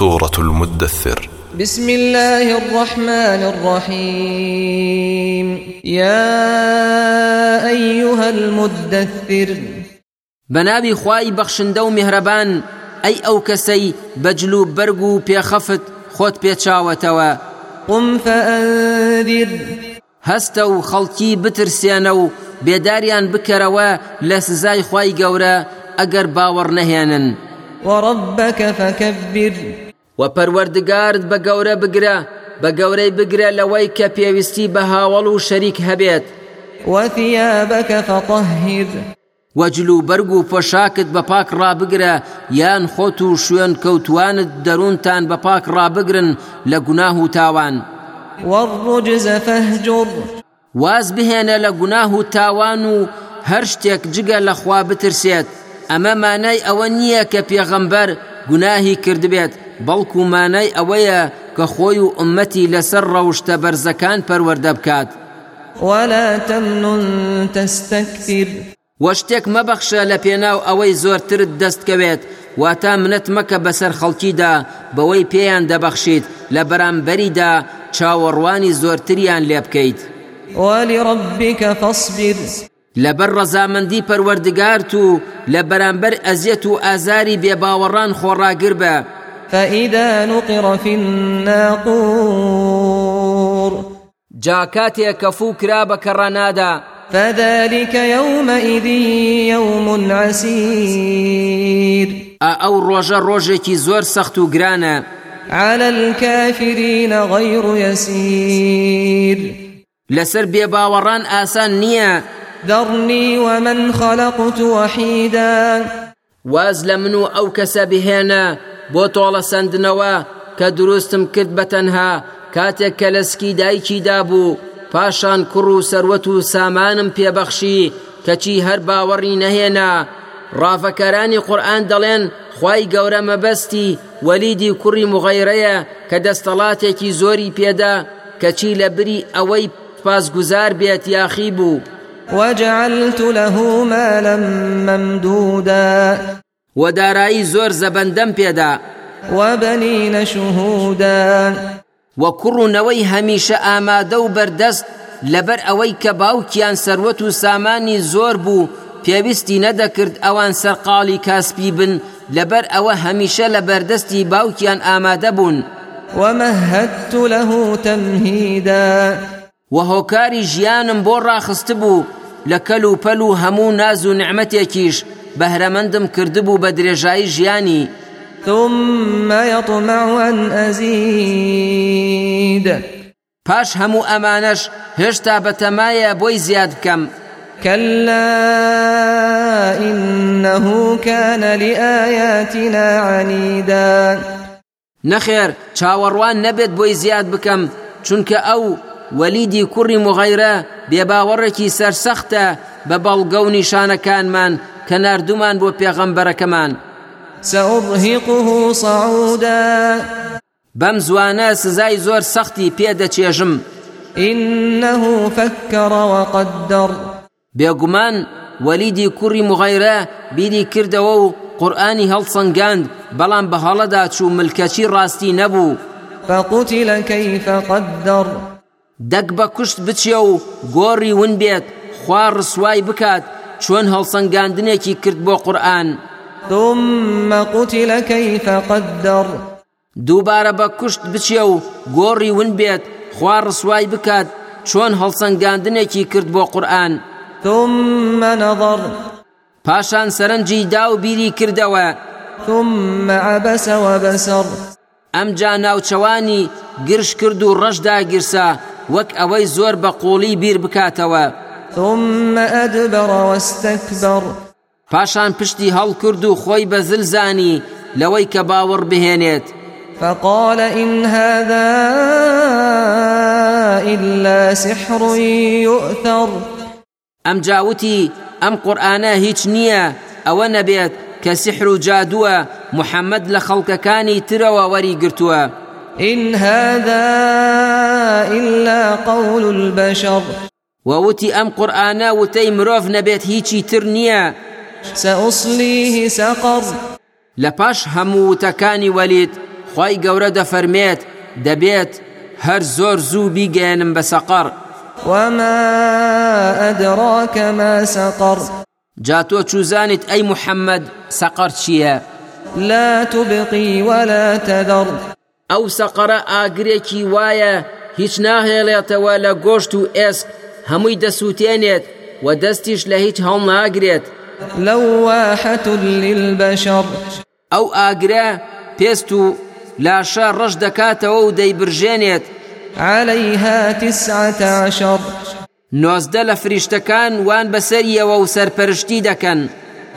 سورة المدثر. بسم الله الرحمن الرحيم. يا أيها المدثر. بنابي خواي بخشندو مهربان أي أو كسي بجلو برقو بيخفت خۆت پێچاوەتەوە. قم فأنذر. هەستە و خەڵکی بترسێنە و بێداریان بکەرەوە لە سزای خی گەورە ئەگەر باوەڕ نەهێنن. وربك فكبر و پەروەردگارت بە گەورە بگرە بە گەورەی بگرە لەوەی کە پێویستی بە هاوەڵ و شەریک هەبێت. وثيابك فطهر و جل و بەرگ و پۆشاکت بە پاک ڕابگرە یان خۆت و شوێن کەوتوانت دەروونتان بە پاک ڕابگرن لە گوناه و تاوان. والرجز فاهجر واز بهێنە لە گوناه و تاوان و هەر شتێک جگە لە خوا بترسێت. ئەمە مانای ئەوە نییە کە پێغەمبەر گوناهی کردبێت بەڵکو مانای ئەوەیە کە خۆی و ئومەتی لەسەر ڕەوشتە بەرزەکان پەروەردە بکات. ولا تمنن تستكثر. وە شتێک مەبەخشە لە پێناو ئەوەی زۆرترت دەستکەوێت واتە منەت مەکە بەسەر خەڵکیدا بەوەی پێیان دەبەخشیت لە بەرامبەریدا چاوەڕوانی زۆرتریان لێ بکەیت. وەلی ڕبیکە فەصبر لەبەر ڕەزامەندی پەروەردگارت و لە بەرامبەر ئەزیەت و ئازاری بێباوەڕان خۆڕاگر بە. فإذا نقر في الناقور. جا کاتێک کە فوو کرا بە کەڕەنادا فذلك يومئذ يوم عسير. أو روجا روجا زور سختو جرانا على الكافرين غير يسير. لەسەر بێباوەڕان ئاسان نییە ذرني ومن خلقت وحيدا. واز لمنو أو كسبهنا بوتولا سندنوا كدروستم كرد بتنها كاتك كلسكي دايكي دابو پاشان کوڕ و سەروەت و سامانم پێبەخشی کەچی هەر باوەڕی نەهێنا. ڕافەکەرانی قورئان دەڵێن خوای گەورە مەبەستی وەلیدی کوڕی مغەیرەیە کە دەستەڵاتێکی زۆری پێدا کەچی لە بری ئەوەی پاسگوزار بێت یاخی بوو. وجعلت له مالا ممدودا. ودارایی زۆر زەبەندەم پێدا. وبنين شهودا وە کوڕوونەوەی هەمیشە ئامادە و بەردەست لەبەر ئەوەی کە باوکیان سەروەت و سامانی زۆر بوو پێویستی نەدەکرد ئەوان سەرقاڵی کاسپی بن لەبەر ئەوە هەمیشە لە بەردەستی باوکیان ئامادە بوون. ومهدت له تمهيدا وهۆکاری ژیانم بۆ ڕاخست بوو لە کەل و پەل و هەموو ناز و نعمەتێکیش. بەهرەمەندم کردبوو بە درێژایی ژیانی. ثم يطمع أن أزيد. پاش هەموو ئەمانەش هێشتا بەتەمایە بۆی زیاد بکەم. كلا إنه كان لآياتنا عنيدا. نەخێر چاوەڕوان نەبێت بۆی زیاد بکەم چونکە ئەو وەلیدی کوڕی مغەیرە بێباوەڕێکی سەرسەختە بە بەڵگە و نیشانەکانمان کە نردومان بۆ پێغەمبەرەکەمان. سەڕهیقه سەعودا بەم زوانە سزای زۆر سەختی پێدەچێژم. إنه فكر وقدر. بيغمان وليدي كري مغيرة بيدي كردو قرآني هل صنقاند بلان بهالدا شو ملكشي راستي نبو فقتل كيف قدر. دق بكشت بتشيو غوري ونبيت خوار سواي بكات چۆن هەڵسەنگاندنێکی کرد بۆ قورآن. ثم قتل كيف قدر. دووبارە بە کوشت بچێ و گۆڕی ون بێت خوا ڕسوای بکات چۆن هەڵسەنگاندنێکی کرد بۆ قورآن. ثم نظر. پاشان سەرنجی دا و بیری کردەوە. ثم عبس وبسر. ئەمجا ناوچەوانی گرش کرد و ڕەشدا گرسا وەک ئەوەی زۆر بە قوڵی بیر بکاتەوە. ثم أدبر واستكبر. پاشان پشتی هەڵ کرد و خۆی بە زلزانی لەوەی کە باوەڕ بهێنێت. فقال إن هذا إلا سحر يؤثر. ئەم جاوتی ئەم قورآانە هیچ نییە ئەوە نەبێت کە سحر و جادووە محەممەد لە خەڵکەکانی ترەوە وەری گرتووە. إن هذا إلا قول البشر. ووتی ئەم قورآانە وتەی مرۆڤ نەبێت هیچی تر نییە. سأصليه سقر. لە پاش هەموو وتەکانی وەلیت خی گەورە دەفەرمێت دەبێت هەر زۆر زوو بیگەێنم بە سەقەر. وما أدراك ما سقر. جا تۆ چوزانیت ئەی محەممەد سەقەر چییە؟ لا تبقي ولا تذر. ئەو سەقەرە ئاگرێکی وایە هیچ ناهێڵێتەوە لە گۆشت و ئێسک هەمووی دەسووتێنێت و دەستیش لە هیچ هەڵ ناگرێت. لواحة للبشر. ئەو ئاگرە پێست و لاشە ڕەش دەکاتەوە و دەیبرژێنێت. عليها تسعة عشر. نۆزدە لە فریشتەکان وان بەسەریەوە و سەرپەرشتی دەکەن.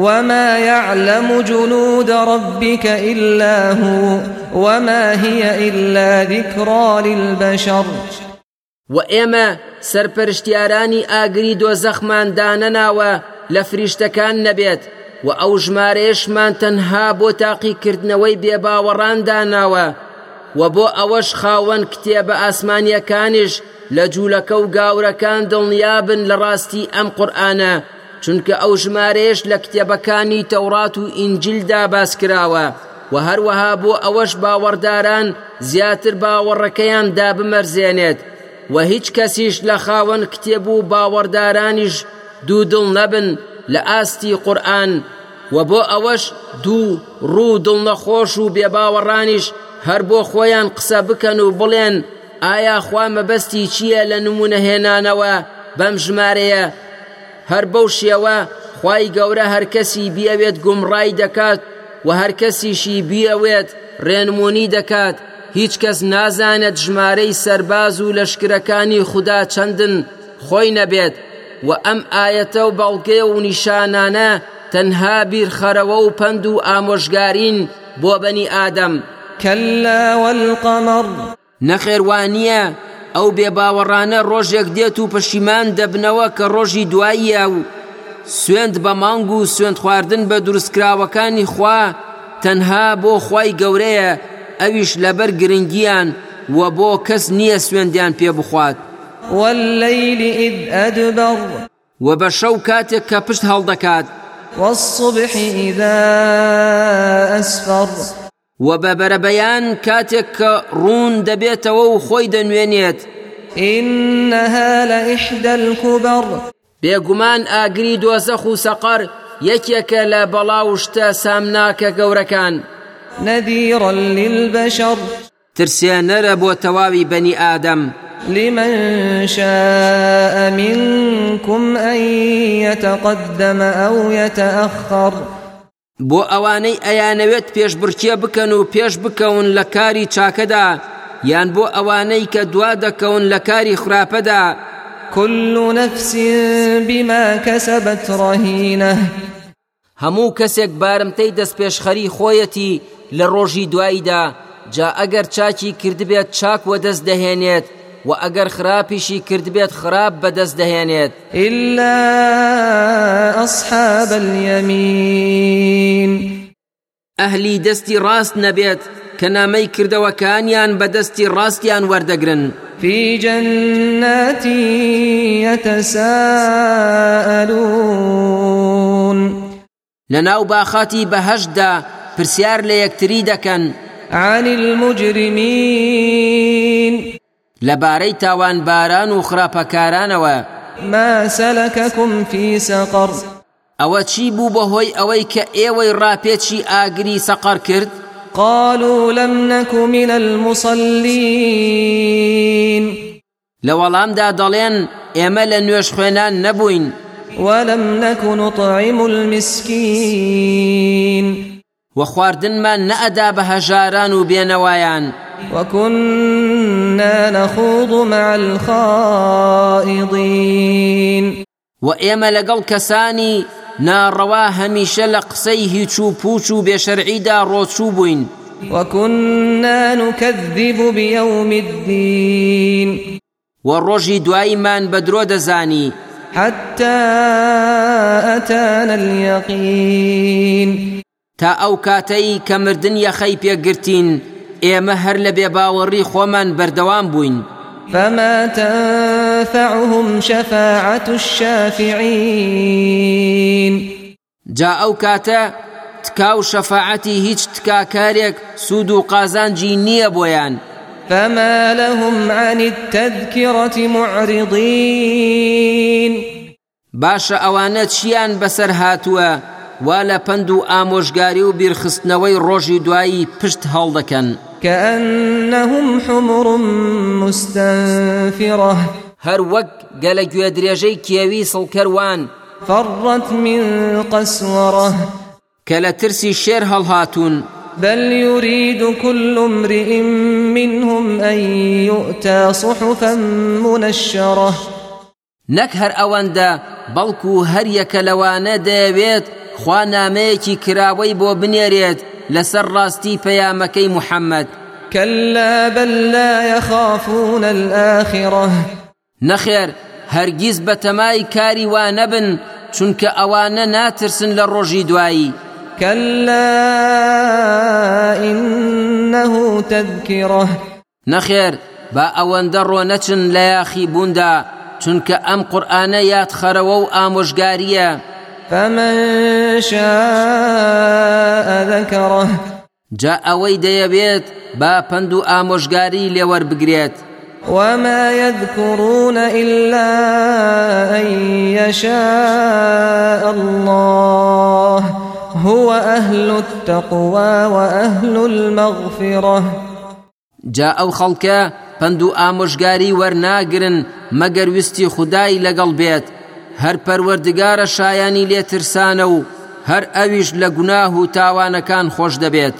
وما يعلم جنود ربك إلا هو وما هي إلا ذكرى للبشر وإما سەرپەرشتیارانی ئاگری دۆزەخمان دانەناوە لە فریشتەکان نەبێت و ئەو ژمارەیەشمان تەنها بۆ تاقیکردنەوەی بێباوەڕان داناوە و بۆ ئەوەش خاوەن کتێبە ئاسمانیەکانیش لە جوولەکە و گاورەکان دڵنیابن لە ڕاستی ئەم قورآانە چونکە ئەو ژمارەیەش لە کتێبەکانی تەورات و ئینجلدا باس کراوە و هەروەها بۆ ئەوەش باوەڕداران زیاتر باوەڕەکەیان دابمەرزێنێت و هیچ کەسیش لە خاوەن کتێب و باوەڕدارانیش دوو دڵ نەبن لە ئاستی قورآن و بۆ ئەوەش دوو ڕوو دڵ نەخۆش و بێباوەڕانیش هەر بۆ خۆیان قسە بکەن و بڵێن ئایا خوا مەبەستی چییە لە نمونە هێنانەوە بەم ژمارەیە هەر بەو شێوە خی گەورە هەر کەسی بیاوێت گومڕای دەکات و هەر کەسیشی بیاوێت ڕێنمونی دەکات هیچ کەس نازانێت ژمارەی سەرباز و لەشکرەکانی خوددا چەندن خۆی نەبێت و ئەم ئاەتە و بەڵگێ و نیشانانە تەنها بیرخەرەوە و پند و ئامۆژگارین بۆ بەنی ئادەم. كلا والقمر نەخێوانییە ئەو بێباوەڕانە ڕۆژێک دێت و پەشیمان دەبنەوە کە ڕۆژی دواییە و سوێند بە مانگ و سوێند خواردن بە دروستکراوەکانی خوا تەنها بۆ خوای گەورەیە ئەویش لەبەر گرنگیان و بۆ کەس نییە سوێندیان پێ بخوات. والليل إذ أدبر. و بە شەو کاتێک کە پشت هەڵدەکات. والصبح إذا أسفر. و بە بەرەبەیان کاتێک کە ڕوون دەبێتەوە و خۆی دەنوێنێت. إنها لإحدى الكبر. بێگومان ئاگری دۆزەخ و سەقەر یەکێکە لە بەڵاوشتە سامناکە گەورەکان. نذيرا للبشر. ترسێنەرە بۆ تەواوی بەنی ئادەم. لمن شاء منكم أن يتقدم أو يتأخر. بۆ ئەوانەی ئەیانەوێت پێشبڕکیە بکەن و پێش بکەون لە کاری چاکەدا یان بۆ ئەوانەی کە دوا دەکەون لە کاری خراپەدا كل نفس بما كسبت رهينة هەموو کەسێک بارمتەی دەست پێشخەری خۆیەتی لە ڕۆژی دواییدا جا ئەگەر چاکی کردبێت چاک وە دەست دەهێنێت و ئەگەر خراپیشی کردبێت خراپ بەدەست دەهێنێت إلا أصحاب اليمين. ئەهلی دەستی ڕاست نەبێت کە نامەی کردەوەکانیان بە دەستی ڕاستیان وەردەگرن في جنات يتساءلون لەناو باخاتی بەهەشدا پرسیار لە یەکتری دەکەن. عن المجرمين لەبارەی تاوان باران و خراپەکارانەوە. ما سلككم في سقر. ئەوە چی بوو بەهۆی ئەوەی کە ئێوەی ڕاپێکی ئاگری سەقەر کرد؟ قالوا لم نك من المصلين. لە وەڵامدا دەڵێن ئێمە لە نوێش خوێنان نەبووین. ولم نك نطعم المسكين. وە خواردنمان نەئەدا بە هەژاران و بێنەوایان. وكنا نخوض مع الخائضين. و ئێمە لەگەڵ کەسانی ناڕەوا هەمیشە لە قسەی هیچ و پوچ و بێشەرعیدا ڕۆچوو بووین. وكنا نكذب بيوم الدين. و ڕۆژی دواییمان بە درۆ دەزانی. حتى أتانا اليقين. تا ئەو کاتەی کە مردن یەخەی پێگرتین ئێمە هەر لە بێباوەڕی خۆمان بەردەوام بووین. فما تنفعهم شفاعة الشافعين. جا ئەو کاتە تکا و شەفاعەتی هیچ تکاکارێک سوود و قازانجی نییە بۆیان. فما لهم عن التذكرة معرضين. باشە ئەوانە چیان بەسەر هاتووە؟ وا لە پند و ئامۆژگاری و بیرخستنەوەی ڕۆژی دوایی پشت هەڵدەکەن. كأنهم حمر مستنفرة. وەک گەلە گوێ درێژەی کێوی سڵکەروان فرت من قسورة. کە لە ترسی شێر هەڵهاتوون. بل يريد كل امرئ منهم أن يؤتى صحفا منشرة. نەک هەر ئەوەندە بەڵکو هەر یەکە لەوانە دەیەوێت خوا نامەیەکی لەسەر ڕاستی پەیامەکەی محەممەد كلا بل لا يخافون الآخرة. نەخێر هەرگیز بە تەمای کاری وا نەبن چونکە ئەوانە ناترسن لە ڕۆژی دوایی. كلا إنه تذكرة. نەخێر با ئەوەندە ڕۆنەچن لە یاخی بووندا چونکە ئەم قورآانە یاد خەرەوە و ئامۆژگاریە. فمن شاء ذكره. جا ئەوەی دەیەوێت با پند و ئامۆژگاری لێوەربگرێت وما يذكرون إلا أن يشاء الله. هو أهل التقوى وأهل المغفرة. جا ئەو خەڵکە پند و ئامۆژگاری وەرناگرن مەگەر لەگەڵ بێت هەر پەروەردگارە شایانی لێترسانە و هەر ئەویش لە گوناه و تاوانەکان خۆش دەبێت.